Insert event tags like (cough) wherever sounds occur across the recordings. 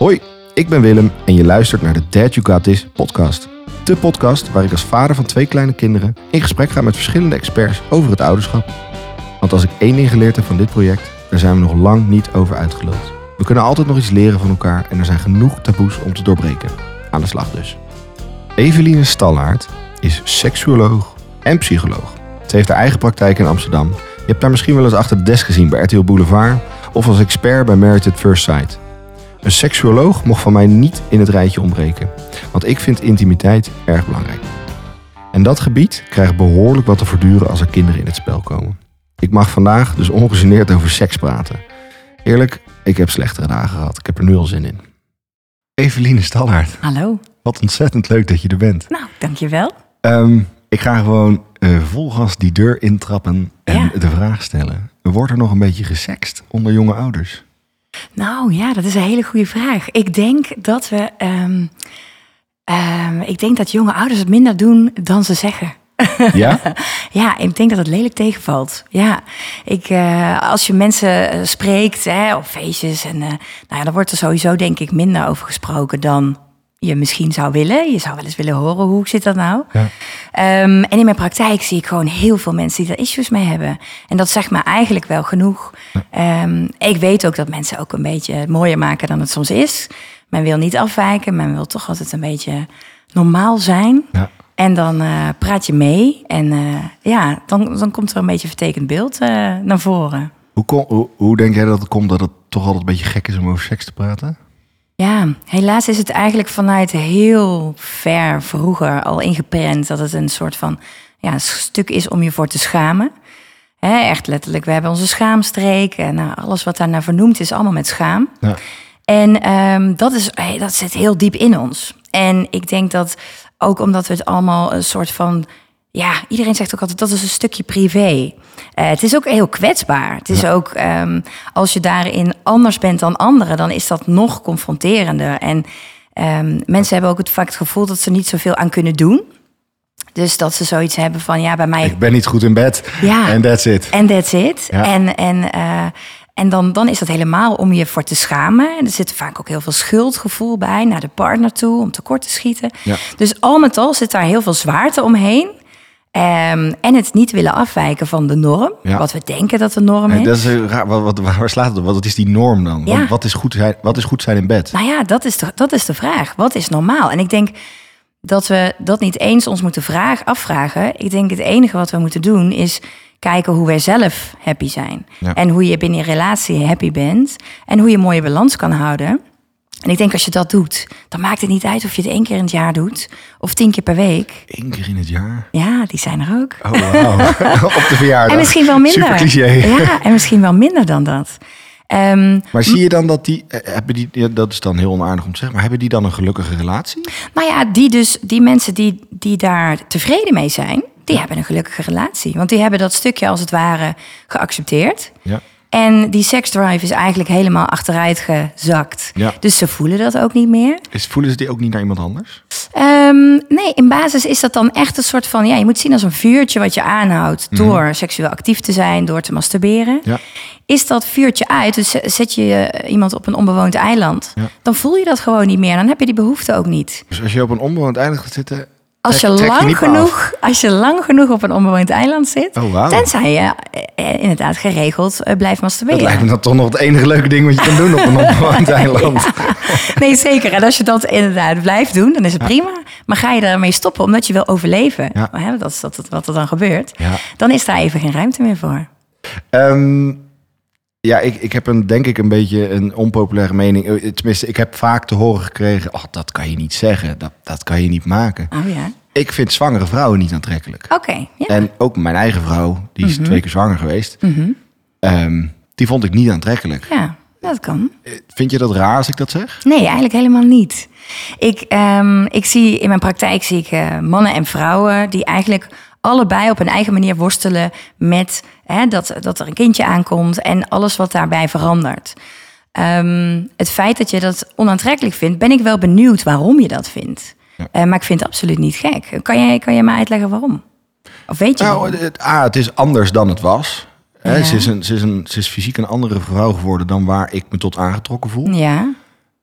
Hoi, ik ben Willem en je luistert naar de Dad You Got This podcast. De podcast waar ik als vader van twee kleine kinderen in gesprek ga met verschillende experts over het ouderschap. Want als ik één ding geleerd heb van dit project, daar zijn we nog lang niet over uitgeluld. We kunnen altijd nog iets leren van elkaar en er zijn genoeg taboes om te doorbreken. Aan de slag dus. Eveline Stallaert is seksuoloog en psycholoog. Ze heeft haar eigen praktijk in Amsterdam. Je hebt haar misschien wel eens achter de desk gezien bij RTL Boulevard of als expert bij Married at First Sight. Een seksuoloog mocht van mij niet in het rijtje ontbreken, want ik vind intimiteit erg belangrijk. En dat gebied krijgt behoorlijk wat te verduren als er kinderen in het spel komen. Ik mag vandaag dus ongegeneerd over seks praten. Eerlijk, ik heb slechtere dagen gehad. Ik heb er nu al zin in. Eveline Stallaert, Hallo. wat ontzettend leuk dat je er bent. Nou, dankjewel. Ehm, ik ga gewoon eh vol gas die deur intrappen en Ja. de vraag stellen. Wordt er nog een beetje gesext onder jonge ouders? Nou ja, dat is een hele goede vraag. Ik denk dat we. ehm, ehm, ik denk dat jonge ouders het minder doen dan ze zeggen. Ja? (laughs) Ja, ik denk dat het lelijk tegenvalt. Ja, ik, eh, als je mensen eh, spreekt hè, op feestjes, en, eh, nou ja, dan wordt er sowieso denk ik minder over gesproken dan je misschien zou willen. Je zou wel eens willen horen hoe zit dat nou. Ja. Ehm, en in mijn praktijk zie ik gewoon heel veel mensen die daar issues mee hebben. En dat zegt me eigenlijk wel genoeg. Ehm, ik weet ook dat mensen ook een beetje mooier maken dan het soms is. Men wil niet afwijken, men wil toch altijd een beetje normaal zijn. Ja. En dan eh, praat je mee en eh, ja, dan, dan komt er een beetje vertekend beeld eh, naar voren. Hoe, kom- hoe, hoe denk jij dat het komt dat het toch altijd een beetje gek is om over seks te praten? Ja, helaas is het eigenlijk vanuit heel ver vroeger al ingeprent dat het een soort van ja, stuk is om je voor te schamen. Echt letterlijk, we hebben onze schaamstreek en nou, alles wat daar naar vernoemd is, allemaal met schaam. Ja. En ehm, dat, is, hey, dat zit heel diep in ons. En ik denk dat ook omdat we het allemaal een soort van. Ja, iedereen zegt ook altijd dat is een stukje privé. Eh, het is ook heel kwetsbaar. Het is ook ehm, als je daarin anders bent dan anderen, dan is dat nog confronterender. En ehm, mensen hebben ook het vaak het gevoel dat ze niet zoveel aan kunnen doen. Dus dat ze zoiets hebben van ja, bij mij Ik ben niet goed in bed Ja. en that's it. en that's it. Ja. En, en, eh, en dan, dan is dat helemaal om je voor te schamen. En er zit vaak ook heel veel schuldgevoel bij naar de partner toe, om tekort te schieten. Dus al met al zit daar heel veel zwaarte omheen. Ehm, en het niet willen afwijken van de norm, Ja. wat we denken dat de norm Nee, is. dat is raar. Wat, wat, waar slaat het op? Wat is die norm dan? Ja. Wat, wat, is goed zijn, wat is goed zijn in bed? Nou ja, dat is, de, dat is de vraag. Wat is normaal? En ik denk dat we dat niet eens ons moeten vragen, afvragen. Ik denk het enige wat we moeten doen is kijken hoe wij zelf happy zijn. Ja. En hoe je binnen je relatie happy bent. En hoe je een mooie balans kan houden. En ik denk als je dat doet, dan maakt het niet uit of je het één keer in het jaar doet. Of tien keer per week. Eén keer in het jaar? Ja, die zijn er ook. Oh, (laughs) op de verjaardag. En misschien wel minder. Super cliché. Ja, en misschien wel minder dan dat. Ehm, Maar zie je dan dat die, eh, hebben die, dat is dan heel onaardig om te zeggen, maar hebben die dan een gelukkige relatie? Nou ja, die, dus, die mensen die, die daar tevreden mee zijn, die hebben een gelukkige relatie. Want die hebben dat stukje als het ware geaccepteerd. Ja. En die seksdrive is eigenlijk helemaal achteruit gezakt. Ja. Dus ze voelen dat ook niet meer. Is, voelen ze die ook niet naar iemand anders? Ehm, nee, in basis is dat dan echt een soort van... Ja, je moet zien als een vuurtje wat je aanhoudt... door seksueel actief te zijn, door te masturberen. Mhm. Ja. Is dat vuurtje uit, dus zet je eh, iemand op een onbewoond eiland... Ja. dan voel je dat gewoon niet meer. Dan heb je die behoefte ook niet. Dus als je op een onbewoond eiland gaat zitten, Als je, lang af. genoeg, als je lang genoeg op een onbewoond eiland zit, Oh, wauw. tenzij je eh, inderdaad geregeld eh, blijft masturberen. Dat lijkt me dan toch nog het enige leuke ding wat je kan doen op een (laughs) onbewoond eiland. Nee, zeker. En als je dat inderdaad blijft doen, dan is het prima. Maar ga je daarmee stoppen omdat je wil overleven, Ja. hè, dat is dat, wat er dan gebeurt, dan is daar even geen ruimte meer voor. Ehm, ja, ik, ik heb een, denk ik een beetje een onpopulaire mening. Eh, Tenminste, ik heb vaak te horen gekregen... Oh, dat kan je niet zeggen, dat, dat kan je niet maken. Oh ja. Ik vind zwangere vrouwen niet aantrekkelijk. Oké. ja. En ook mijn eigen vrouw, die Mhm. is twee keer zwanger geweest... ehm, die vond ik niet aantrekkelijk. ja, dat kan. Eh, Vind je dat raar als ik dat zeg? Nee, eigenlijk helemaal niet. Ik, ehm, ik zie in mijn praktijk zie ik eh, mannen en vrouwen die eigenlijk allebei op een eigen manier worstelen met hè, dat, dat er een kindje aankomt en alles wat daarbij verandert. Ehm, het feit dat je dat onaantrekkelijk vindt, ben ik wel benieuwd waarom je dat vindt. Ja. Eh, maar ik vind het absoluut niet gek. Kan jij, kan jij me uitleggen waarom? Of weet je Nou, waarom? het, A, het is anders dan het was. Hè, ze, is een, ze, is een, ze is fysiek een andere vrouw geworden dan waar ik me tot aangetrokken voel. Ja,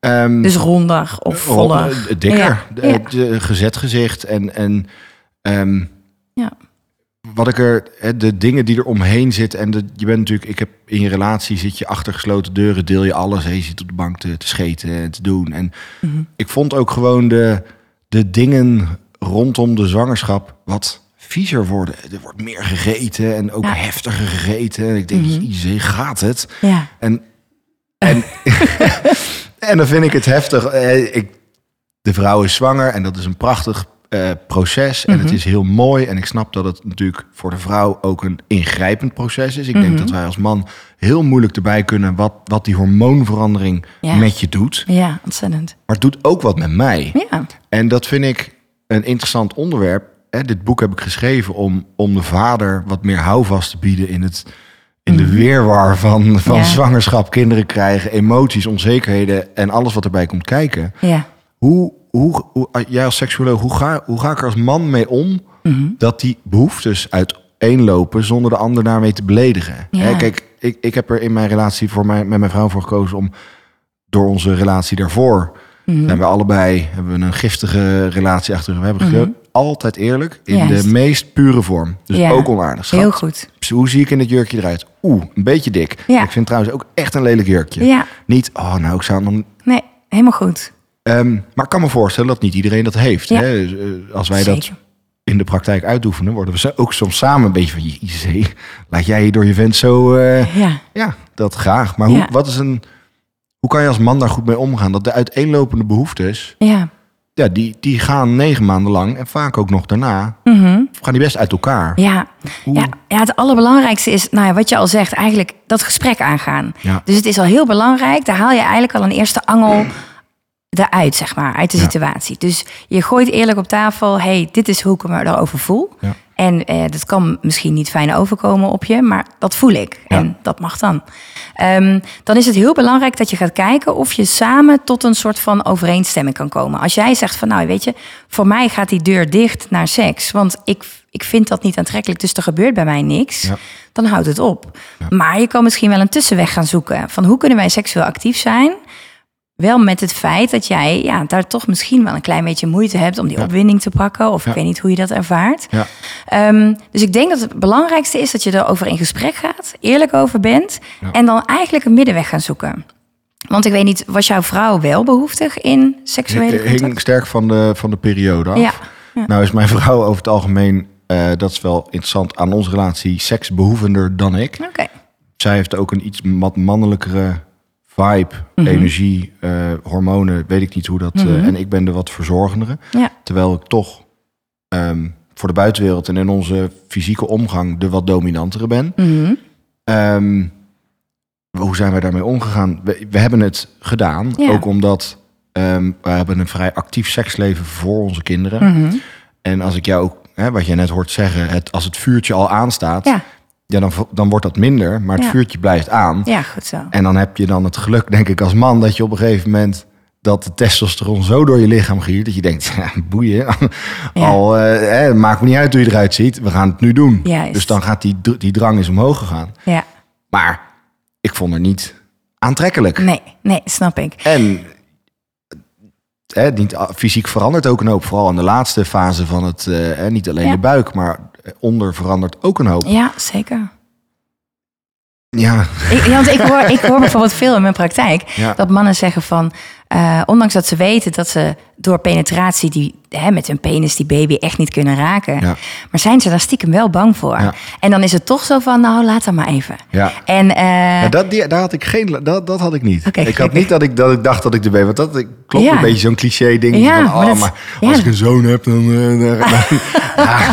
Ehm, Dus ronder of voller. Ron- eh, dikker, Ja, gezet gezicht en, en ehm, Ja. wat ik er, de dingen die er omheen zitten. En de, je bent natuurlijk, ik heb in je relatie zit je achter gesloten deuren, deel je alles. Hè, je zit op de bank te, te scheten en te doen. En Mhm. ik vond ook gewoon de, de dingen rondom de zwangerschap wat viezer worden. Er wordt meer gegeten en ook Ja. heftiger gegeten. En ik denk, Mhm. jezus, gaat het? Ja. En, en, (laughs) (laughs) en dan vind ik het heftig. Eh, Ik, de vrouw is zwanger en dat is een prachtig eh, proces. En Mhm. het is heel mooi. En ik snap dat het natuurlijk voor de vrouw ook een ingrijpend proces is. Ik Mhm. denk dat wij als man heel moeilijk erbij kunnen wat, wat die hormoonverandering Ja. met je doet. ja, ontzettend. Maar het doet ook wat met mij. Ja. En dat vind ik een interessant onderwerp. Hè, dit boek heb ik geschreven om, om de vader wat meer houvast te bieden in, het, in de weerwar van, van Ja. zwangerschap, kinderen krijgen, emoties, onzekerheden en alles wat erbij komt kijken. Ja. Hoe, hoe, hoe jij als seksuoloog, hoe ga, hoe ga ik er als man mee om Mhm. dat die behoeftes uiteenlopen zonder de ander daarmee te beledigen? Ja. Hè, kijk, ik, ik heb er in mijn relatie voor mij, met mijn vrouw voor gekozen om door onze relatie daarvoor Mhm. zijn we allebei hebben we een giftige relatie achter. We hebben ge- altijd eerlijk in Juist. de meest pure vorm. Dus Ja. ook onaardig. Schat, Heel goed. Hoe zie ik in het jurkje eruit? Oeh, een beetje dik. Ja. Ik vind trouwens ook echt een lelijk jurkje. Ja. Niet, oh nou, ik zou dan. Nee, helemaal goed. Ehm, maar ik kan me voorstellen dat niet iedereen dat heeft. Ja. Hè? Dus, eh, als wij dat in de praktijk uitoefenen, worden we ook soms samen een beetje van IC. Laat jij je door je vent zo. eh, Ja. ja, dat graag. Maar hoe, Ja. wat is een. Hoe kan je als man daar goed mee omgaan? Dat de uiteenlopende behoeftes. Ja. Ja, die, die gaan negen maanden lang en vaak ook nog daarna. Mhm. Gaan die best uit elkaar. Ja. Hoe- Ja, ja, het allerbelangrijkste is, nou ja, wat je al zegt, eigenlijk dat gesprek aangaan. Ja. Dus het is al heel belangrijk, daar haal je eigenlijk al een eerste angel eruit, zeg maar, uit de Ja. situatie. Dus je gooit eerlijk op tafel, hey, dit is hoe ik me erover voel. Ja. En eh, dat kan misschien niet fijn overkomen op je, maar dat voel ik. Ja. En dat mag dan. Ehm, dan is het heel belangrijk dat je gaat kijken of je samen tot een soort van overeenstemming kan komen. Als jij zegt van, nou weet je, voor mij gaat die deur dicht naar seks, want ik, ik vind dat niet aantrekkelijk, dus er gebeurt bij mij niks, Ja. dan houdt het op. Maar je kan misschien wel een tussenweg gaan zoeken van hoe kunnen wij seksueel actief zijn, wel met het feit dat jij ja, daar toch misschien wel een klein beetje moeite hebt om die Ja. opwinding te pakken. Of Ja. ik weet niet hoe je dat ervaart. Ja. Ehm, dus ik denk dat het belangrijkste is dat je erover in gesprek gaat, eerlijk over bent. En dan eigenlijk een middenweg gaan zoeken. Want ik weet niet, was jouw vrouw wel behoeftig in seksuele Het hing contact? sterk van de, van de periode af. Nou is mijn (laughs) vrouw over het algemeen, eh, dat is wel interessant aan onze relatie, seksbehoevender dan ik. Oké. Zij heeft ook een iets wat mannelijkere vibe, Mhm. energie, eh, hormonen, weet ik niet hoe dat. eh, Mhm. en ik ben de wat verzorgendere. Ja. Terwijl ik toch ehm, voor de buitenwereld en in onze fysieke omgang de wat dominantere ben. Mhm. Ehm, hoe zijn wij daarmee omgegaan? We, we hebben het gedaan, Ja. ook omdat ehm, we hebben een vrij actief seksleven voor onze kinderen. En als ik jou ook, hè, wat jij net hoort zeggen, het, als het vuurtje al aanstaat, ja. Ja. dan, dan wordt dat minder, maar het Ja. vuurtje blijft aan. ja, goed zo. En dan heb je dan het geluk, denk ik, als man, dat je op een gegeven moment dat de testosteron zo door je lichaam giert, dat je denkt, (laughs) ja, boeien, Ja. al eh, maakt me niet uit hoe je eruit ziet, we gaan het nu doen. Juist. Dus dan gaat die, die drang is omhoog gegaan. Ja. Maar ik vond er niet aantrekkelijk. Nee, nee, snap ik. En hè, niet, fysiek verandert ook een hoop. Vooral in de laatste fase van het, eh, niet alleen Ja. de buik, maar onder verandert ook een hoop. Ja, zeker. Ja, Ik, ja, want ik hoor, ik hoor (laughs) bijvoorbeeld veel in mijn praktijk Ja. dat mannen zeggen van, eh, ondanks dat ze weten dat ze door penetratie die, hè, met hun penis die baby echt niet kunnen raken, Ja. maar zijn ze daar stiekem wel bang voor. Ja. En dan is het toch zo van, nou laat dat maar even. ja. En eh, Ja, dat, die, daar had ik geen, dat, dat had ik niet. Ik had niet dat ik, dat ik dacht dat ik erbij want dat ik- klopt een beetje zo'n cliché ding. Ja, van, maar oh, dat- maar ja. als ik een zoon heb, dan... eh, (laughs) Ah,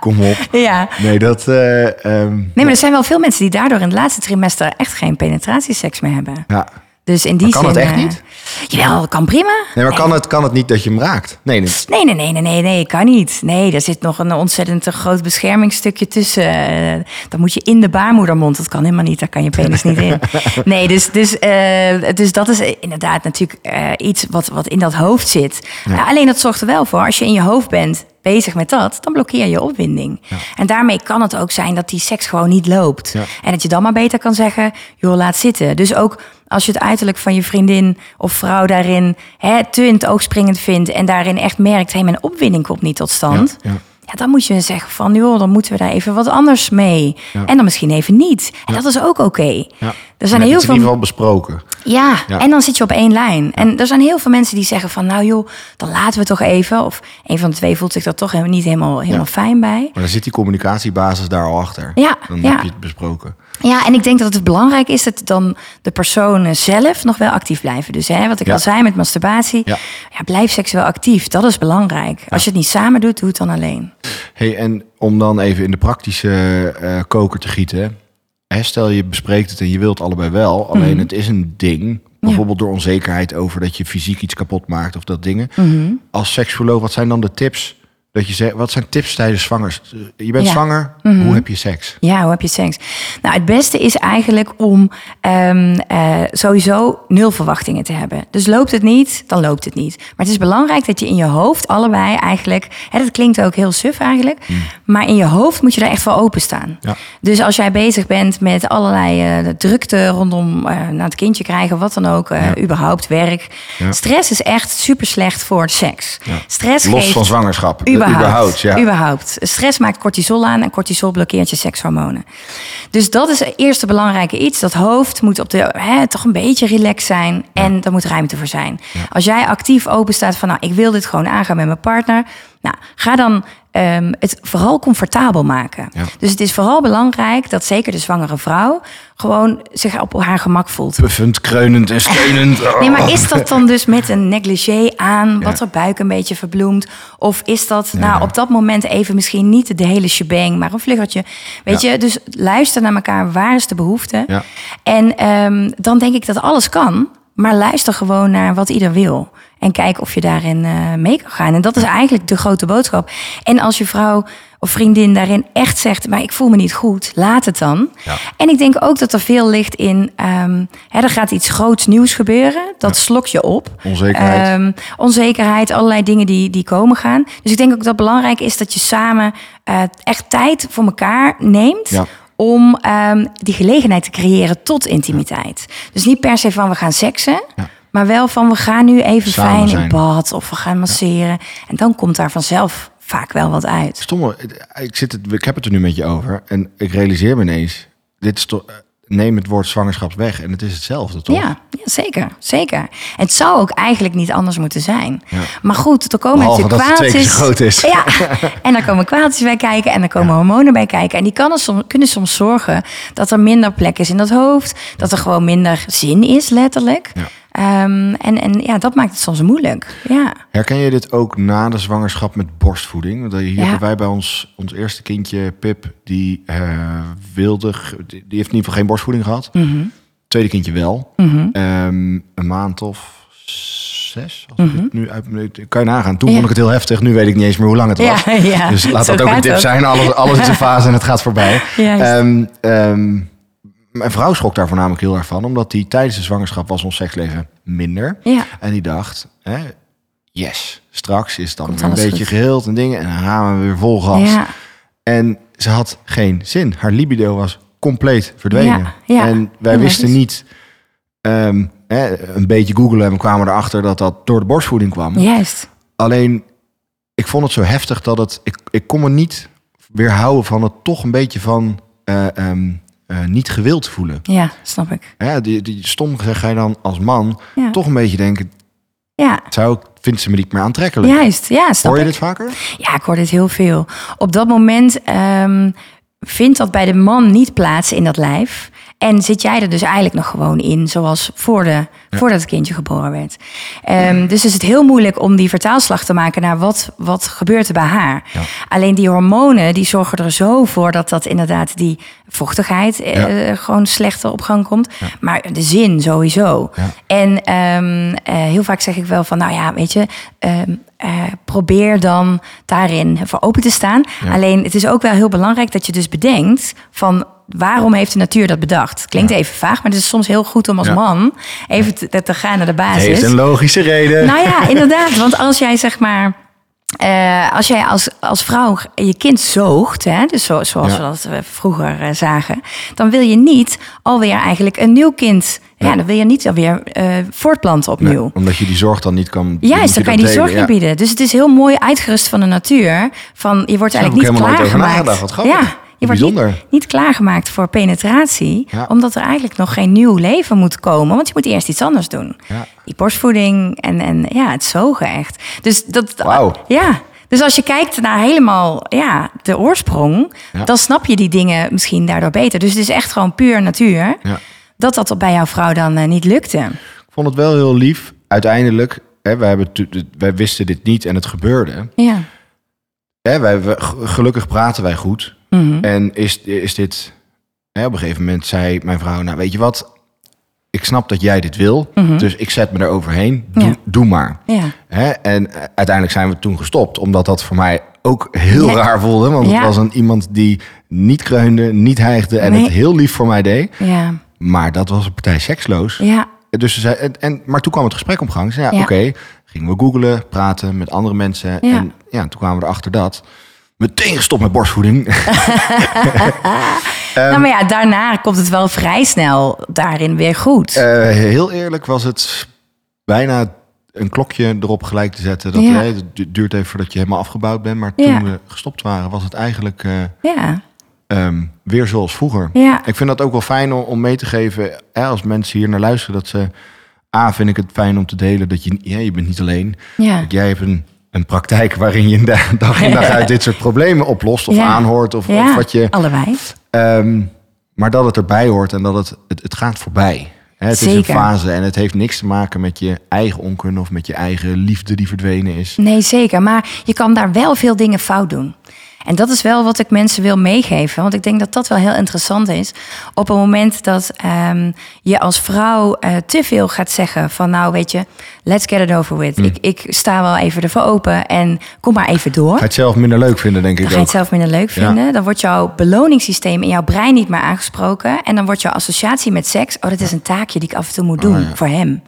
kom op. ja. Nee, dat... ehm, Nee, maar er zijn wel veel mensen die daardoor in het laatste trimester echt geen penetratieseks meer hebben. ja. Dus in die Maar kan zin. het echt eh, niet? Jawel, kan prima. Nee, maar kan het, kan het niet dat je hem raakt? Nee, nee. Nee, nee, nee, nee, nee, kan niet. Nee, er zit nog een ontzettend groot beschermingsstukje tussen. Eh, Dan moet je in de baarmoedermond. Dat kan helemaal niet, daar kan je penis niet in. (laughs) Nee, dus, dus, eh, dus dat is inderdaad natuurlijk iets wat, wat in dat hoofd zit. Ja. Alleen dat zorgt er wel voor, als je in je hoofd bent bezig met dat, dan blokkeer je opwinding. En daarmee kan het ook zijn dat die seks gewoon niet loopt. Ja. En dat je dan maar beter kan zeggen, joh, laat zitten. Dus ook als je het uiterlijk van je vriendin of vrouw daarin hè, te in het oog springend vindt en daarin echt merkt, hé, mijn opwinding komt niet tot stand. Ja, ja. Ja, dan moet je zeggen van, joh, dan moeten we daar even wat anders mee. Ja. En dan misschien even niet. En dat is ook oké. Ja. Er zijn heel het in veel ieder geval besproken. ja, Ja. en dan zit je op één lijn. En er zijn heel veel mensen die zeggen van... nou joh, dan laten we toch even. Of een van de twee voelt zich daar toch niet helemaal, helemaal Ja. fijn bij. Maar dan zit die communicatiebasis daar al achter. Ja, Dan heb je het besproken. Ja, en ik denk dat het belangrijk is dat dan de personen zelf nog wel actief blijven. Dus hè, wat ik al zei met masturbatie. Ja. Ja. blijf seksueel actief. Dat is belangrijk. Als je het niet samen doet, doe het dan alleen. Hey, en om dan even in de praktische eh, koker te gieten. Hè, stel je bespreekt het en je wilt allebei wel. Alleen het is een ding. Bijvoorbeeld door onzekerheid over dat je fysiek iets kapot maakt of dat dingen. Als seksuoloog, wat zijn dan de tips? Dat je zegt, wat zijn tips tijdens zwangers? Je bent Ja. zwanger, hoe heb je seks? Ja, hoe heb je seks? Nou, het beste is eigenlijk om ehm, eh, sowieso nul verwachtingen te hebben. Dus loopt het niet, dan loopt het niet. Maar het is belangrijk dat je in je hoofd allebei eigenlijk... Hè, dat klinkt ook heel suf eigenlijk... maar in je hoofd moet je daar echt voor openstaan. Ja. Dus als jij bezig bent met allerlei eh, drukte rondom eh naar het kindje krijgen... wat dan ook, Ja. überhaupt, werk... Stress is echt super slecht voor seks. Stress Los geeft van zwangerschap. Überhaupt. Überhaupt, ja. Überhaupt. Stress maakt cortisol aan en cortisol blokkeert je sekshormonen. Dus dat is het eerste belangrijke iets. Dat hoofd moet op de, hè, toch een beetje relaxed zijn en er moet ruimte voor zijn. Als jij actief open staat van, nou, ik wil dit gewoon aangaan met mijn partner. Nou, ga dan ehm, het vooral comfortabel maken. Ja. Dus het is vooral belangrijk dat zeker de zwangere vrouw gewoon zich op haar gemak voelt. Puffend, kreunend en steunend. (laughs) Nee, maar is dat dan dus met een negligé aan, wat Ja. er buik een beetje verbloemt? Of is dat Ja. nou op dat moment even misschien niet de hele shebang, maar een vluggertje? Weet je, dus luister naar elkaar, waar is de behoefte? En ehm, dan denk ik dat alles kan, maar luister gewoon naar wat ieder wil. En kijk of je daarin eh, mee kan gaan. En dat is eigenlijk de grote boodschap. En als je vrouw of vriendin daarin echt zegt, maar ik voel me niet goed, laat het dan. Ja. En ik denk ook dat er veel ligt in, ehm, hè, er gaat iets groots nieuws gebeuren. Dat slok je op. Onzekerheid. Ehm, onzekerheid, allerlei dingen die, die komen gaan. Dus ik denk ook dat het belangrijk is dat je samen eh, echt tijd voor elkaar neemt. Ja. Om ehm, die gelegenheid te creëren tot intimiteit. Dus niet per se van we gaan seksen. Ja. Maar wel van we gaan nu even Samen fijn zijn. in bad of we gaan masseren. En dan komt daar vanzelf vaak wel wat uit. Stomme, ik, zit het, ik heb het er nu met je over. En ik realiseer me ineens. Dit is toch, neem het woord zwangerschap weg. En het is hetzelfde, toch? Ja, ja, zeker, zeker. Het zou ook eigenlijk niet anders moeten zijn. Ja. Maar goed, er komen Behalve natuurlijk kwaaltjes. zo groot is. Ja, (laughs) en daar komen kwaaltjes bij kijken en er komen hormonen bij kijken. En die kan soms, kunnen soms zorgen dat er minder plek is in dat hoofd. Dat er gewoon minder zin is, letterlijk. Ja. Ehm, en, en ja, dat maakt het soms moeilijk. Ja, Herken je dit ook na de zwangerschap met borstvoeding? Want hier Ja. hebben wij bij ons, ons eerste kindje, Pip, die eh, wilde, die die heeft in ieder geval geen borstvoeding gehad. Mhm. Tweede kindje wel. Ehm, een maand of zes. Als ik het nu uit, kan je nagaan. Toen Mhm. Ja. vond ik het heel heftig. Nu weet ik niet eens meer hoe lang het was. Ja, (laughs) ja. Dus laat Zo dat ook een tip zijn. Alles, alles is een fase en het gaat voorbij. (laughs) Ehm, mijn vrouw schrok daar voornamelijk heel erg van. Omdat die tijdens de zwangerschap was ons seksleven minder. Ja. En die dacht, hè, yes, straks is het dan Komt een beetje goed. geheeld en dingen. En dan gaan we weer vol gas. ja. En ze had geen zin. Haar libido was compleet verdwenen. Ja. En wij wisten niet, ehm, hè, een beetje googelen en we kwamen erachter dat dat door de borstvoeding kwam. Juist. Alleen, ik vond het zo heftig dat het, ik, ik kon me niet weerhouden van het toch een beetje van eh, ehm, eh, niet gewild voelen. Ja, snap ik. Ja, die, die stom gezegd ga je dan als man Ja. toch een beetje denken, Ja, zou ik, vindt ze me niet meer aantrekkelijk? juist. Ja, snap Hoor je ik. dit vaker? Ja, ik hoor dit heel veel. Op dat moment ehm, vindt dat bij de man niet plaats in dat lijf. En zit jij er dus eigenlijk nog gewoon in, zoals voor de, voordat het kindje geboren werd. Ehm, dus is het heel moeilijk om die vertaalslag te maken naar wat, wat gebeurt er bij haar. Ja. Alleen die hormonen die zorgen er zo voor dat dat inderdaad die vochtigheid eh, gewoon slechter op gang komt. Maar de zin sowieso. En ehm, eh, heel vaak zeg ik wel van, nou ja, weet je, ehm, eh, probeer dan daarin voor open te staan. Ja. Alleen het is ook wel heel belangrijk dat je dus bedenkt van waarom heeft de natuur dat bedacht? Klinkt even vaag, maar het is soms heel goed om als Ja. man even te, te gaan naar de basis. heeft een logische reden. Nou ja, inderdaad. Want als jij zeg maar eh, als jij als, als vrouw je kind zoogt, hè, dus zo, zoals Ja. we dat eh, vroeger eh, zagen, dan wil je niet alweer eigenlijk een nieuw kind. Ja, Ja. dan wil je niet alweer eh voortplanten opnieuw. Nee, omdat je die zorg dan niet kan Juist, dan kan je die dat zorg niet ja. bieden. Dus het is heel mooi uitgerust van de natuur. Van, je wordt eigenlijk ik niet helemaal nooit over klaargemaakt. nagedacht. Wat grappig. Ja, je wordt niet, niet klaargemaakt voor penetratie. Ja. Omdat er eigenlijk nog geen nieuw leven moet komen. Want je moet eerst iets anders doen. Ja. Die borstvoeding en, en ja, het zogen echt. Dus dat, ja. Dus als je kijkt naar helemaal ja, de oorsprong, Ja. dan snap je die dingen misschien daardoor beter. Dus het is echt gewoon puur natuur. Ja. Dat dat bij jouw vrouw dan eh, niet lukte. Ik vond het wel heel lief. Uiteindelijk, hè, wij, hebben, wij wisten dit niet en het gebeurde. Ja. Hè, wij, gelukkig praten wij goed. Mhm. En is, is dit... Hè, op een gegeven moment zei mijn vrouw... Nou, weet je wat? Ik snap dat jij dit wil. Dus ik zet me er overheen. Doe, Mhm. Ja. doe maar. Ja. Hè? En uiteindelijk zijn we toen gestopt. Omdat dat voor mij ook heel Ja. raar voelde. Want het was een iemand die niet kreunde, niet hijgde... en Nee. het heel lief voor mij deed. Ja. Maar dat was een partij seksloos. Ja. Dus ze zei, en, en, maar toen kwam het gesprek op gang. Ze zei, ja, oké, gingen we googlen, praten met andere mensen. En ja, toen kwamen we erachter dat... Meteen gestopt met borstvoeding. (laughs) nou, maar ja, daarna komt het wel vrij snel daarin weer goed. Eh, heel eerlijk was het bijna een klokje erop gelijk te zetten. Dat Ja. het du- duurt even voordat je helemaal afgebouwd bent. Maar toen Ja. we gestopt waren, was het eigenlijk eh, ja. ehm, weer zoals vroeger. Ja. Ik vind dat ook wel fijn om, om mee te geven. Hè, als mensen hier naar luisteren, dat ze... A, vind ik het fijn om te delen dat je... Ja, je bent niet alleen. Ja. Jij hebt een, een praktijk waarin je da- (laughs) dag in dag (laughs) uit dit soort problemen oplost. Of Ja. aanhoort. Of, ja. of wat je... Allebei. Ehm, maar dat het erbij hoort en dat het, het, het gaat voorbij. Het is een fase en het heeft niks te maken met je eigen onkunde of met je eigen liefde die verdwenen is. Nee, zeker. Maar je kan daar wel veel dingen fout doen. En dat is wel wat ik mensen wil meegeven. Want ik denk dat dat wel heel interessant is. Op het moment dat ehm, je als vrouw eh, te veel gaat zeggen van... nou, weet je, let's get it over with. Ik, ik sta wel even ervoor open en kom maar even door. Ga je het zelf minder leuk vinden, denk ik Dan ga je het zelf minder leuk Ja. vinden. Dan wordt jouw beloningssysteem in jouw brein niet meer aangesproken. En dan wordt jouw associatie met seks... oh, dat is een taakje die ik af en toe moet doen Oh, ja. voor hem.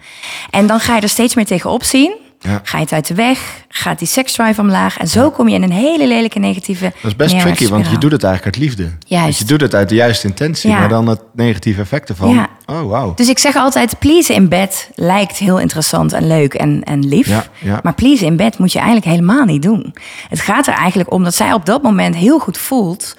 En dan ga je er steeds meer tegenop zien. Ja. Ga je het uit de weg, gaat die seksdrive omlaag... en zo kom je in een hele lelijke negatieve Dat is best tricky, want je doet het eigenlijk uit liefde. Juist. Want je doet het uit de juiste intentie, Ja. maar dan het negatieve effect ervan. Ja. Oh, wauw. Dus ik zeg altijd, please in bed lijkt heel interessant en leuk en, en lief. Ja, ja. Maar please in bed moet je eigenlijk helemaal niet doen. Het gaat er eigenlijk om dat zij op dat moment heel goed voelt...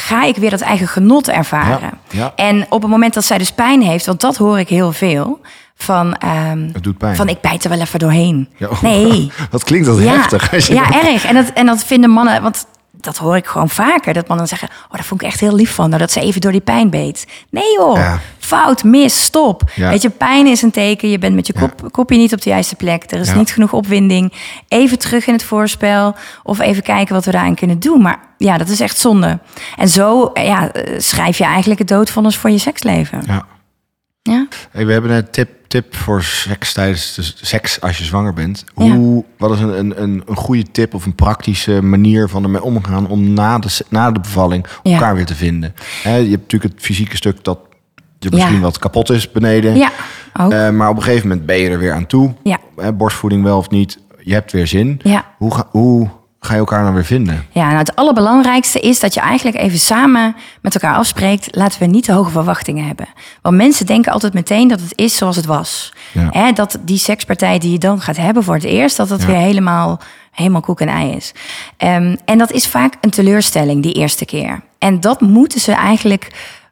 ga ik weer dat eigen genot ervaren. Ja, ja. En op het moment dat zij dus pijn heeft, want dat hoor ik heel veel... van, ehm, Het doet pijn. van ik bijt er wel even doorheen. Ja, oh. Nee. (laughs) Wat klinkt dat ja, heftig. als ja, dat- erg. En dat, en dat vinden mannen, want dat hoor ik gewoon vaker. Dat mannen zeggen, oh, dat vond ik echt heel lief van haar, dat ze even door die pijn beet. Nee joh, Ja. fout, mis, stop. Ja. Weet je, pijn is een teken, je bent met je Ja. kop, kopje niet op de juiste plek. Er is niet genoeg opwinding. Even terug in het voorspel of even kijken wat we daarin kunnen doen. Maar ja, dat is echt zonde. En zo ja, eh, schrijf je eigenlijk het doodvonnis voor je seksleven. Ja. Ja? Hey, we hebben een tip, tip voor seks tijdens de seks als je zwanger bent. Ja. Hoe, Wat is een, een, een, een goede tip of een praktische manier van ermee omgaan om na de, na de bevalling Ja. elkaar weer te vinden? Je hebt natuurlijk het fysieke stuk dat je misschien wat kapot is beneden. Ja. Eh, maar op een gegeven moment ben je er weer aan toe. Ja. Hè, borstvoeding wel of niet, je hebt weer zin. Ja. Hoe, ga, hoe ga je elkaar dan weer vinden? Ja, nou het allerbelangrijkste is dat je eigenlijk even samen met elkaar afspreekt. Laten we niet te hoge verwachtingen hebben. Want mensen denken altijd meteen dat het is zoals het was. Ja. Hè, dat die sekspartij die je dan gaat hebben voor het eerst, dat dat Ja. weer helemaal, helemaal koek en ei is. Ehm, en dat is vaak een teleurstelling die eerste keer. En dat moeten ze eigenlijk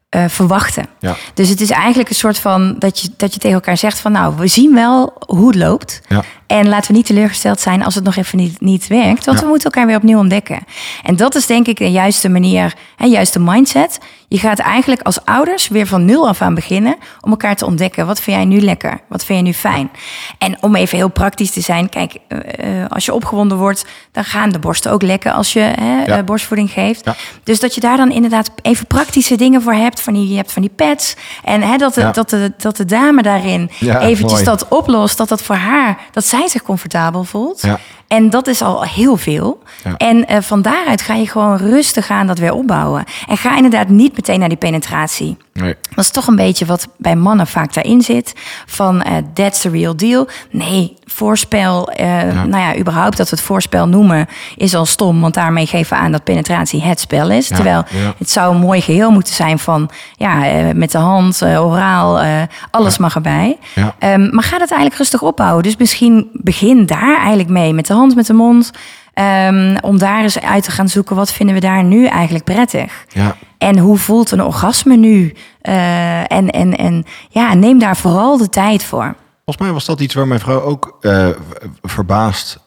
eh, verwachten. Ja. Dus het is eigenlijk een soort van dat je, dat je tegen elkaar zegt van nou, we zien wel hoe het loopt. Ja. En laten we niet teleurgesteld zijn als het nog even niet, niet werkt. Want Ja. we moeten elkaar weer opnieuw ontdekken. En dat is denk ik de juiste manier, en juiste mindset. Je gaat eigenlijk als ouders weer van nul af aan beginnen om elkaar te ontdekken. Wat vind jij nu lekker? Wat vind je nu fijn? En om even heel praktisch te zijn, kijk, eh, eh, als je opgewonden wordt, dan gaan de borsten ook lekker als je hè, borstvoeding geeft. Dus dat je daar dan inderdaad even praktische dingen voor hebt. Van die, je hebt van die pads. En hè, dat, de, Ja. dat, de, dat de dame daarin eventjes mooi. dat oplost. Dat dat voor haar, dat zij zich comfortabel voelt. En dat is al heel veel. Ja. En eh, van daaruit ga je gewoon rustig aan dat weer opbouwen. En ga inderdaad niet meteen naar die penetratie. Nee. Dat is toch een beetje wat bij mannen vaak daarin zit. Van eh, that's the real deal. Nee, voorspel, eh, nou ja, überhaupt dat we het voorspel noemen, is al stom. Want daarmee geven we aan dat penetratie het spel is. Ja, Terwijl het zou een mooi geheel moeten zijn van ja, met de hand, oraal, alles mag erbij. Ehm, maar ga het eigenlijk rustig opbouwen. Dus misschien begin daar eigenlijk mee met de hand, met de mond. Ehm, om daar eens uit te gaan zoeken, wat vinden we daar nu eigenlijk prettig? Ja. En hoe voelt een orgasme nu? Eh, en, en, en ja, neem daar vooral de tijd voor. Volgens mij was dat iets waar mijn vrouw ook eh, verbaasd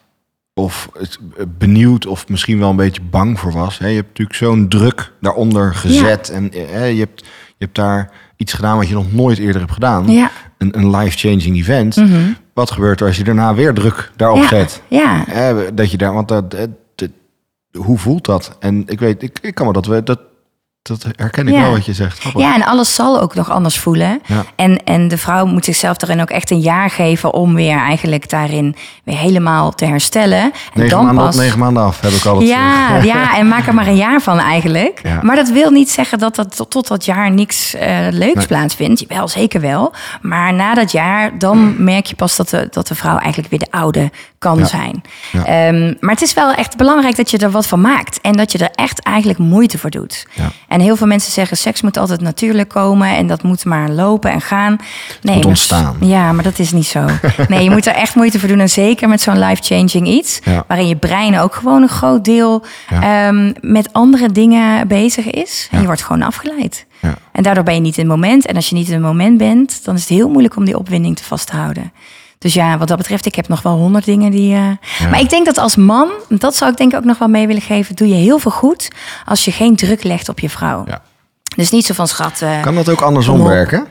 of het- benieuwd of misschien wel een beetje bang voor was. Je hebt natuurlijk zo'n druk daaronder gezet en eh, je, hebt, je hebt daar iets gedaan wat je nog nooit eerder hebt gedaan. Ja. Een, een life-changing event. Wat gebeurt er als je daarna weer druk daarop Ja, zet? ja. Eh, dat je daar, want dat, dat- hoe voelt dat? En ik weet, ik, ik kan me dat, we- dat, dat herken ik Ja. wel wat je zegt. Grappig. Ja, en alles zal ook nog anders voelen. Ja. En, en de vrouw moet zichzelf daarin ook echt een jaar geven om weer eigenlijk daarin weer helemaal te herstellen. En Negen dan maanden pas. op, negen maanden af, heb ik altijd. Ja, ja, en maak er maar een jaar van eigenlijk. Ja. Maar dat wil niet zeggen dat dat tot, tot dat jaar niks eh, leuks Nee. plaatsvindt. Wel, zeker wel. Maar na dat jaar, dan merk je pas dat de, dat de vrouw eigenlijk weer de oude kan Ja. zijn. Ja. Ehm, maar het is wel echt belangrijk dat je er wat van maakt. En dat je er echt eigenlijk moeite voor doet. Ja. En heel veel mensen zeggen, seks moet altijd natuurlijk komen. En dat moet maar lopen en gaan. Nee, moet maar- ontstaan. Ja, maar dat is niet zo. (laughs) Nee, je moet er echt moeite voor doen. En zeker met zo'n life-changing iets. Waarin je brein ook gewoon een groot deel ehm, met andere dingen bezig is. En je wordt gewoon afgeleid. Ja. En daardoor ben je niet in het moment. En als je niet in het moment bent, dan is het heel moeilijk om die opwinding te vasthouden. Dus ja, wat dat betreft, ik heb nog wel honderd dingen die. eh, Maar ik denk dat als man, dat zou ik denk ik ook nog wel mee willen geven, doe je heel veel goed als je geen druk legt op je vrouw. Ja. Dus niet zo van schat. eh, Kan dat ook andersom werken?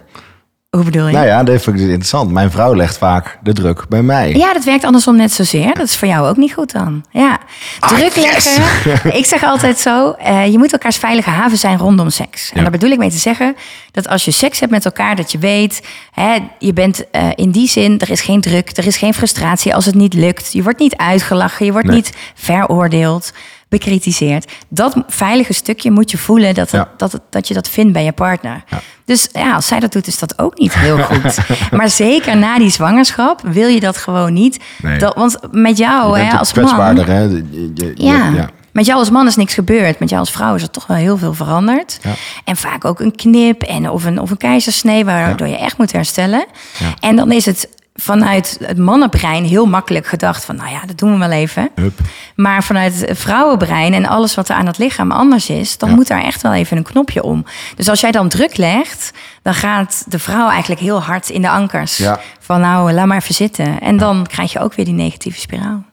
Hoe bedoel je? Nou ja, dat vind ik dus interessant. Mijn vrouw legt vaak de druk bij mij. Ja, dat werkt andersom net zozeer. Dat is voor jou ook niet goed dan. Ja. Druk Ah, yes. leggen. Ik zeg altijd zo, eh, je moet elkaars veilige haven zijn rondom seks. En daar bedoel ik mee te zeggen dat als je seks hebt met elkaar, dat je weet, hè, je bent eh, in die zin, er is geen druk, er is geen frustratie als het niet lukt. Je wordt niet uitgelachen, je wordt Nee. niet veroordeeld, bekritiseerd. Dat veilige stukje moet je voelen dat, het- Ja. dat, het- dat je dat vindt bij je partner. Dus ja, als zij dat doet, is dat ook niet heel goed. (laughs) maar zeker na die zwangerschap wil je dat gewoon niet. Nee. Dat, want met jou hè, als man... kwetsbaarder, hè? Je- je- je- Ja. ja. Met jou als man is niks gebeurd. Met jou als vrouw is er toch wel heel veel veranderd. Ja. En vaak ook een knip en of een, of een keizersnee, waardoor je echt moet herstellen. Ja. En dan is het vanuit het mannenbrein heel makkelijk gedacht van, nou ja, dat doen we wel even. Hup. Maar vanuit het vrouwenbrein en alles wat er aan het lichaam anders is, dan Ja. moet daar echt wel even een knopje om. Dus als jij dan druk legt, dan gaat de vrouw eigenlijk heel hard in de ankers. Ja. Van nou, laat maar even zitten. En dan krijg je ook weer die negatieve spiraal.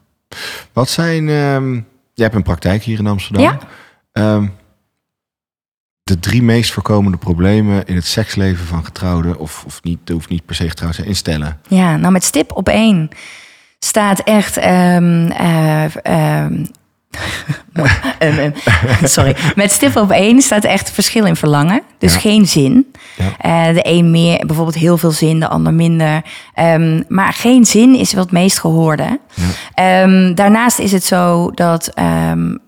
Wat zijn... ehm jij hebt een praktijk hier in Amsterdam. Ja. Ehm, de drie meest voorkomende problemen in het seksleven van getrouwden... of, of niet, hoeft niet per se getrouwd zijn, instellen. Ja, nou met stip op één staat echt. ehm, eh, ehm, (laughs) Ehm, ehm, (laughs) sorry. Met stip op één staat echt verschil in verlangen. Dus Ja. geen zin. Ja. Eh, de een meer, bijvoorbeeld heel veel zin, de ander minder. Ehm, maar geen zin is wel het meest gehoorde. Daarnaast is het zo dat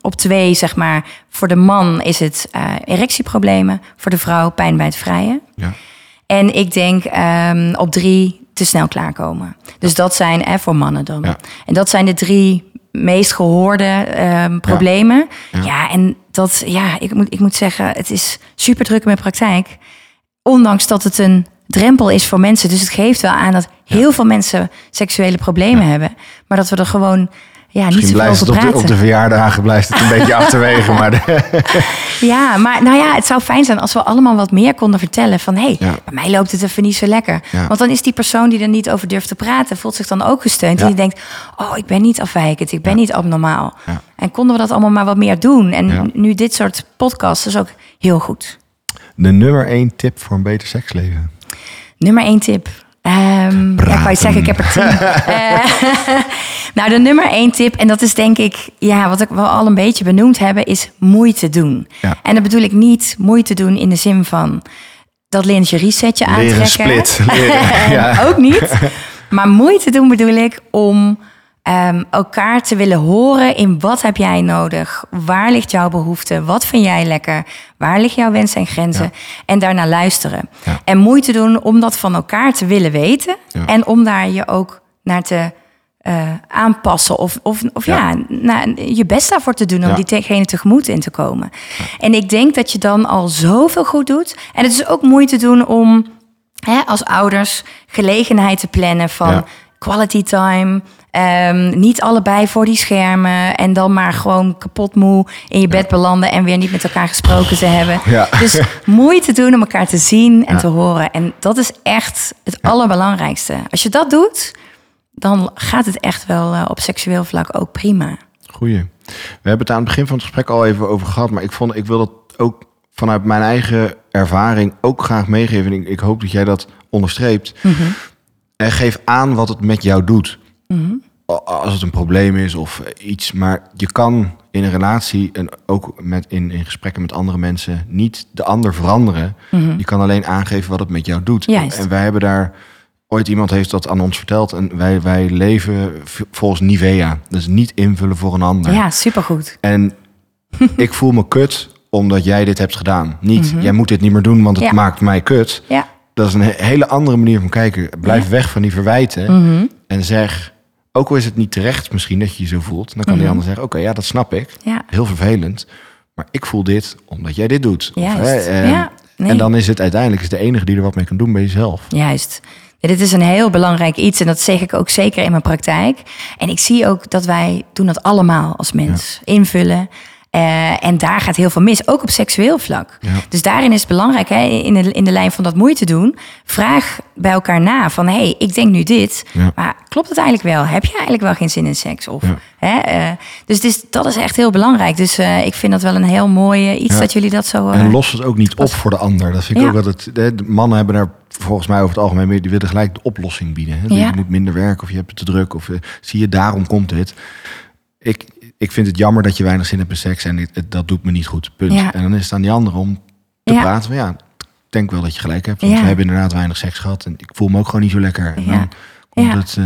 op twee, zeg maar, voor de man is het eh, erectieproblemen, voor de vrouw pijn bij het vrijen. Ja. En ik denk op drie te snel klaarkomen. Dus dat zijn, hè, voor mannen dan. En dat zijn de drie meest gehoorde ehm, problemen. Ja. Ja. en dat, ja, ik moet, ik moet zeggen, het is super druk in mijn praktijk. Ondanks dat het een drempel is voor mensen. Dus het geeft wel aan dat heel veel mensen seksuele problemen hebben. Maar dat we er gewoon ja, niet zoveel over het op de, praten. op de verjaardagen blijft het een beetje achterwege. Maar de- (laughs) Ja, maar nou ja, het zou fijn zijn als we allemaal wat meer konden vertellen van hé, hey, Ja. bij mij loopt het even niet zo lekker. Ja. Want dan is die persoon die er niet over durft te praten, voelt zich dan ook gesteund. Ja. En die denkt, oh, ik ben niet afwijkend, ik ben niet abnormaal. En konden we dat allemaal maar wat meer doen. En nu dit soort podcasts is ook heel goed. de nummer één tip voor een beter seksleven. Nummer één tip. Ehm ja, ik wou zeggen, ik heb er tien. (laughs) Eh, (laughs) nou, de nummer één tip, en dat is denk ik, ja, wat ik wel al een beetje benoemd hebben, is moeite doen. Ja. En dan bedoel ik niet moeite doen in de zin van dat lingerie setje aantrekken. Leren split. Leren, (laughs) ja. Ook niet. Maar moeite doen bedoel ik om Ehm, elkaar te willen horen in wat heb jij nodig? Waar ligt jouw behoefte? Wat vind jij lekker? Waar liggen jouw wensen en grenzen? En daarna luisteren. En moeite doen om dat van elkaar te willen weten. Ja. En om daar je ook naar te eh, aanpassen. Of, of, of ja, Ja. nou, je best daarvoor te doen om Ja. diegene tegemoet in te komen. En ik denk dat je dan al zoveel goed doet. En het is ook moeite doen om hè, als ouders gelegenheid te plannen van quality time. Ehm, niet allebei voor die schermen en dan maar gewoon kapot moe in je bed belanden en weer niet met elkaar gesproken te hebben. Ja. Dus (laughs) moeite doen om elkaar te zien en Ja. te horen. En dat is echt het allerbelangrijkste. Als je dat doet, dan gaat het echt wel eh, op seksueel vlak ook prima. Goeie. We hebben het aan het begin van het gesprek al even over gehad, maar ik, vond, ik wil dat ook vanuit mijn eigen ervaring ook graag meegeven. En ik, ik hoop dat jij dat onderstreept. En geef aan wat het met jou doet. A- Als het een probleem is of iets. Maar je kan in een relatie en ook met, in, in gesprekken met andere mensen niet de ander veranderen. Je kan alleen aangeven wat het met jou doet. Juist. En wij hebben daar. Ooit iemand heeft dat aan ons verteld. En wij, wij leven volgens Nivea. Dus niet invullen voor een ander. Ja, supergoed. En (laughs) ik voel me kut omdat jij dit hebt gedaan. Niet, jij moet dit niet meer doen, want het Mhm. Ja. maakt mij kut. Ja, Dat is een he- hele andere manier van kijken. Blijf weg van die verwijten. Mhm. En zeg, ook al is het niet terecht misschien dat je je zo voelt. Dan kan Mhm. die ander zeggen, oké, ja, dat snap ik. ja. Heel vervelend. Maar ik voel dit omdat jij dit doet. Hè, eh, Ja, nee. En dan is het uiteindelijk is de enige die er wat mee kan doen bij jezelf. Juist. Ja, dit is een heel belangrijk iets en dat zeg ik ook zeker in mijn praktijk. En ik zie ook dat wij doen dat allemaal als mens. Invullen. Eh, en daar gaat heel veel mis, ook op seksueel vlak. Ja. Dus daarin is het belangrijk, hè, in, de, in de lijn van dat moeite doen, vraag bij elkaar na van, hé, hey, ik denk nu dit, Ja. maar klopt het eigenlijk wel? Heb je eigenlijk wel geen zin in seks? Of, Ja. hè, eh, dus het is, dat is echt heel belangrijk. Dus eh, ik vind dat wel een heel mooi iets dat jullie dat zo... En los het ook niet op voor de ander. Dat vind ik ook altijd. De de mannen hebben daar volgens mij over het algemeen mee. Die willen gelijk de oplossing bieden. Hè? Ja. Je moet minder werken of je hebt het te druk. Of zie je, daarom komt dit. Ik, ik vind het jammer dat je weinig zin hebt in seks. En het, het- dat doet me niet goed. Punt. Ja. En dan is het aan die ander om te Ja. praten. Van, ja, ik denk wel dat je gelijk hebt. Want Ja. we hebben inderdaad weinig seks gehad. En ik voel me ook gewoon niet zo lekker. En Ja. dan komt Ja. het... eh,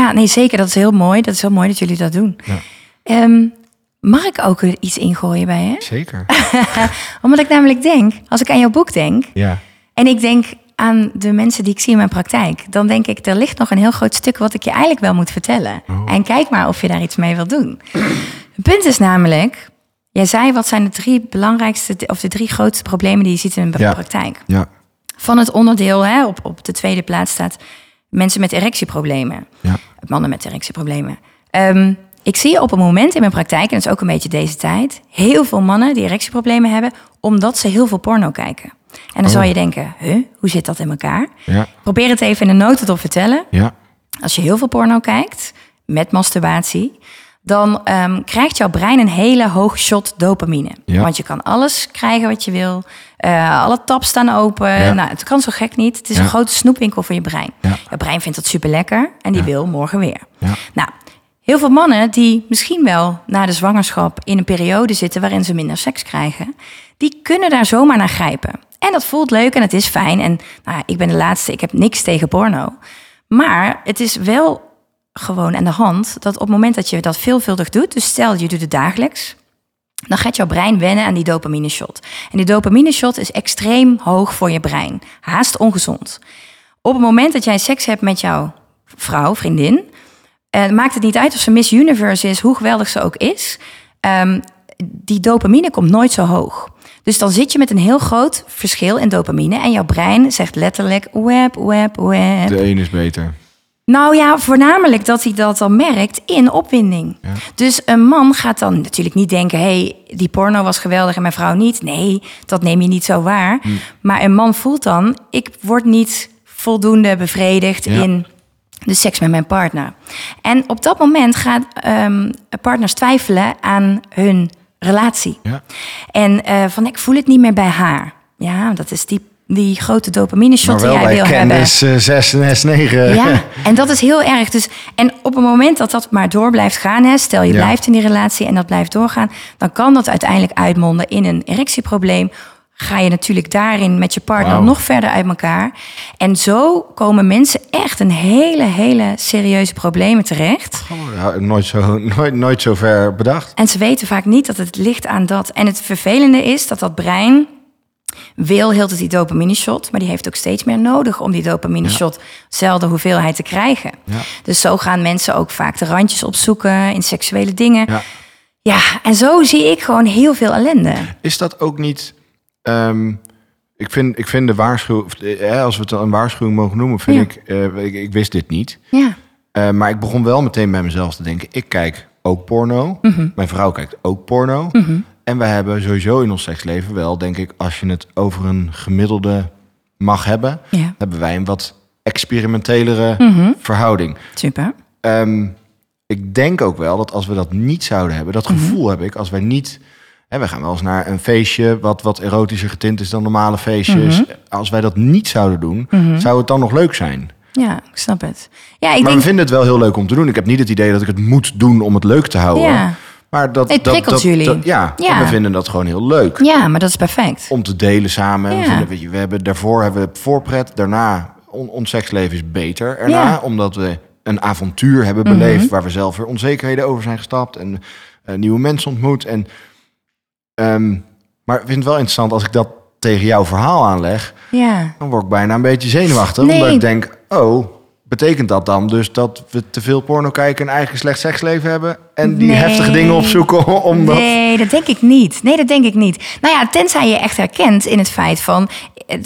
Ja, nee, zeker. Dat is heel mooi. Dat is heel mooi dat jullie dat doen. Ja. Ehm, mag ik ook er iets ingooien bij je? zeker. (laughs) Omdat ik namelijk denk, als ik aan jouw boek denk... ja. en ik denk aan de mensen die ik zie in mijn praktijk... dan denk ik, er ligt nog een heel groot stuk... wat ik je eigenlijk wel moet vertellen. Oh. En kijk maar of je daar iets mee wilt doen. Het punt is namelijk... Jij zei, wat zijn de drie belangrijkste... of de drie grootste problemen die je ziet in Ja. praktijk? Ja. Van het onderdeel, hè, op, op de tweede plaats staat... mensen met erectieproblemen. Ja. mannen met erectieproblemen. Ehm, ik zie op een moment in mijn praktijk, en dat is ook een beetje deze tijd, heel veel mannen die erectieproblemen hebben, omdat ze heel veel porno kijken. En dan Oh. zou je denken, huh, hoe zit dat in elkaar? Ja. Probeer het even in een notendop vertellen. Ja. Als je heel veel porno kijkt, met masturbatie, dan ehm, krijgt jouw brein een hele hoog shot dopamine. Ja. Want je kan alles krijgen wat je wil. Eh, alle tabs staan open. Ja. Nou, het kan zo gek niet. Het is Ja. een grote snoepwinkel voor je brein. Je brein vindt dat super lekker en die wil morgen weer. Ja. Nou, heel veel mannen die misschien wel na de zwangerschap in een periode zitten waarin ze minder seks krijgen, die kunnen daar zomaar naar grijpen. En dat voelt leuk en het is fijn. En nou, ik ben de laatste, ik heb niks tegen porno. Maar het is wel gewoon aan de hand dat op het moment dat je dat veelvuldig doet, dus stel je doet het dagelijks, dan gaat jouw brein wennen aan die dopamine shot. En die dopamine shot is extreem hoog voor je brein, haast ongezond. Op het moment dat jij seks hebt met jouw vrouw, vriendin, eh, maakt het niet uit of ze Miss Universe is, hoe geweldig ze ook is. ehm, die dopamine komt nooit zo hoog. Dus dan zit je met een heel groot verschil in dopamine. En jouw brein zegt letterlijk web, web, web. De een is beter. Nou ja, voornamelijk dat hij dat dan merkt in opwinding. Ja. Dus een man gaat dan natuurlijk niet denken: hé, hey, die porno was geweldig en mijn vrouw niet. Nee, dat neem je niet zo waar. Hm. Maar een man voelt dan: ik word niet voldoende bevredigd Ja. in de seks met mijn partner. En op dat moment gaan ehm, partners twijfelen aan hun relatie. Ja. En eh, van ik voel het niet meer bij haar. Ja, dat is die, die grote dopamine shot die jij wil hebben. kennis eh, 6 en S9. Ja, (laughs) en dat is heel erg. Dus, en op het moment dat dat maar door blijft gaan, hè, stel je Ja. blijft in die relatie en dat blijft doorgaan, dan kan dat uiteindelijk uitmonden in een erectieprobleem. Ga je natuurlijk daarin met je partner nog verder uit elkaar. En zo komen mensen echt een hele, hele serieuze problemen terecht. Oh, ja, nooit, zo, nooit, nooit zo ver bedacht. En ze weten vaak niet dat het ligt aan dat. En het vervelende is dat dat brein wil heel die dopamine shot, maar die heeft ook steeds meer nodig om die dopamine shot dezelfde hoeveelheid te krijgen. Ja. Dus zo gaan mensen ook vaak de randjes opzoeken in seksuele dingen. Ja. Ja, en zo zie ik gewoon heel veel ellende. Is dat ook niet... ehm, ik, vind, ik vind de waarschuwing... of, eh, Als we het een waarschuwing mogen noemen, vind Ja. ik, eh, ik... Ik wist dit niet. Ja, Eh, maar ik begon wel meteen bij mezelf te denken. Ik kijk ook porno. Mhm. Mijn vrouw kijkt ook porno. En wij hebben sowieso in ons seksleven wel, denk ik... als je het over een gemiddelde mag hebben... ja, hebben wij een wat experimentelere Mhm. verhouding. super. Ehm, ik denk ook wel dat als we dat niet zouden hebben, dat Mhm. gevoel heb ik, als wij niet. Hè, we gaan wel eens naar een feestje wat wat erotischer getint is dan normale feestjes. Mhm. Als wij dat niet zouden doen, zou het dan nog leuk zijn. Ja, ik snap het. Ja, ik maar denk. we vinden het wel heel leuk om te doen. Ik heb niet het idee dat ik het moet doen om het leuk te houden. Ja. Maar dat, Het prikkelt dat, jullie. dat- ja, Ja. en we vinden dat gewoon heel leuk. Ja, maar dat is perfect. Om te delen samen. En we, Ja. vinden, weet je, we hebben daarvoor hebben we voorpret. Daarna, on- ons seksleven is beter erna. Ja. Mhm. Omdat we een avontuur hebben beleefd... waar we zelf weer onzekerheden over zijn gestapt... en eh, nieuwe mensen ontmoet. En, ehm, maar ik vind het wel interessant als ik dat tegen jouw verhaal aanleg... Ja. dan word ik bijna een beetje zenuwachtig. Nee. Omdat ik denk, oh, betekent dat dan dus dat we te veel porno kijken... en eigenlijk een slecht seksleven hebben... en die Nee. heftige dingen opzoeken omdat... Nee, dat denk ik niet. Nee, dat denk ik niet. Nou ja, tenzij je echt herkent in het feit van...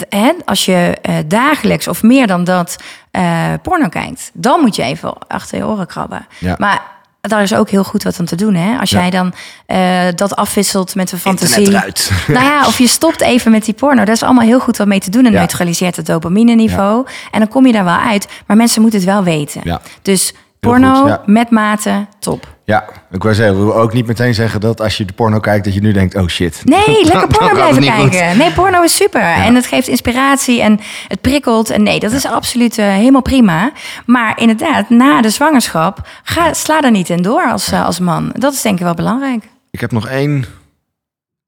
Hè, als je eh, dagelijks of meer dan dat eh, porno kijkt... dan moet je even achter je oren krabben. Ja. Maar daar is ook heel goed wat aan te doen. Hè? Als Ja. jij dan eh, dat afwisselt met een fantasie... Eruit. (laughs) Nou ja, of je stopt even met die porno. Dat is allemaal heel goed wat mee te doen. En Ja. neutraliseert het dopamine niveau. En dan kom je daar wel uit. Maar mensen moeten het wel weten. Dus porno met mate, top. Ja, ik wou zeggen, ook niet meteen zeggen dat als je de porno kijkt, dat je nu denkt, oh shit. Nee, (laughs) lekker porno blijven goed. kijken. Nee, porno is super. En het geeft inspiratie en het prikkelt. En nee, dat is absoluut eh, helemaal prima. Maar inderdaad, na de zwangerschap, ga, sla er niet in door als, eh, als man. Dat is denk ik wel belangrijk. Ik heb nog één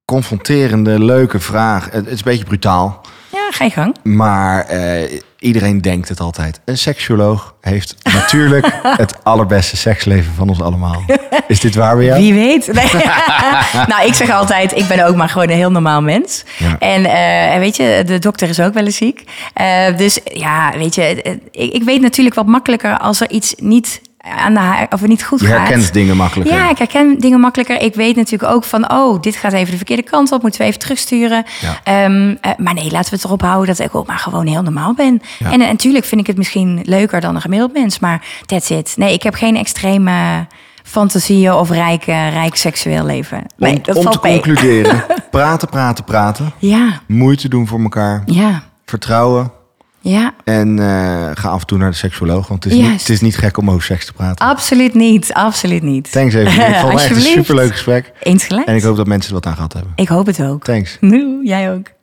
confronterende, leuke vraag. Het het is een beetje brutaal, Ja, ga je gang. maar eh, iedereen denkt het altijd. Een seksuoloog heeft natuurlijk (laughs) het allerbeste seksleven van ons allemaal. Is dit waar bij jou? Wie weet. (laughs) Nee. nou, ik zeg altijd, ik ben ook maar gewoon een heel normaal mens. Ja. En eh, weet je, de dokter is ook wel eens ziek. Eh, dus ja, weet je, eh, ik, ik weet natuurlijk wat makkelijker als er iets niet aan de of niet goed Je gaat. herkent dingen makkelijker. Ja, ik herken dingen makkelijker. Ik weet natuurlijk ook van, oh, dit gaat even de verkeerde kant op. Moeten we even terugsturen. Ja. Ehm, eh, maar nee, laten we het erop houden dat ik ook maar gewoon heel normaal ben. Ja. En natuurlijk vind ik het misschien leuker dan een gemiddeld mens. Maar that's it. Nee, ik heb geen extreme fantasieën of rijk, eh, rijk seksueel leven. Nee, om dat om te mee. concluderen, (laughs) praten, praten, praten. Ja, Moeite doen voor elkaar. ja, Vertrouwen. Ja. En eh, ga af en toe naar de seksuoloog. Want het is, niet, het is niet gek om over seks te praten. Absoluut niet. Absoluut niet. Thanks even. Ik vond het echt een (laughs) superleuk gesprek. Eens gelijk. En ik hoop dat mensen er wat aan gehad hebben. ik hoop het ook. Thanks. Nu, jij ook.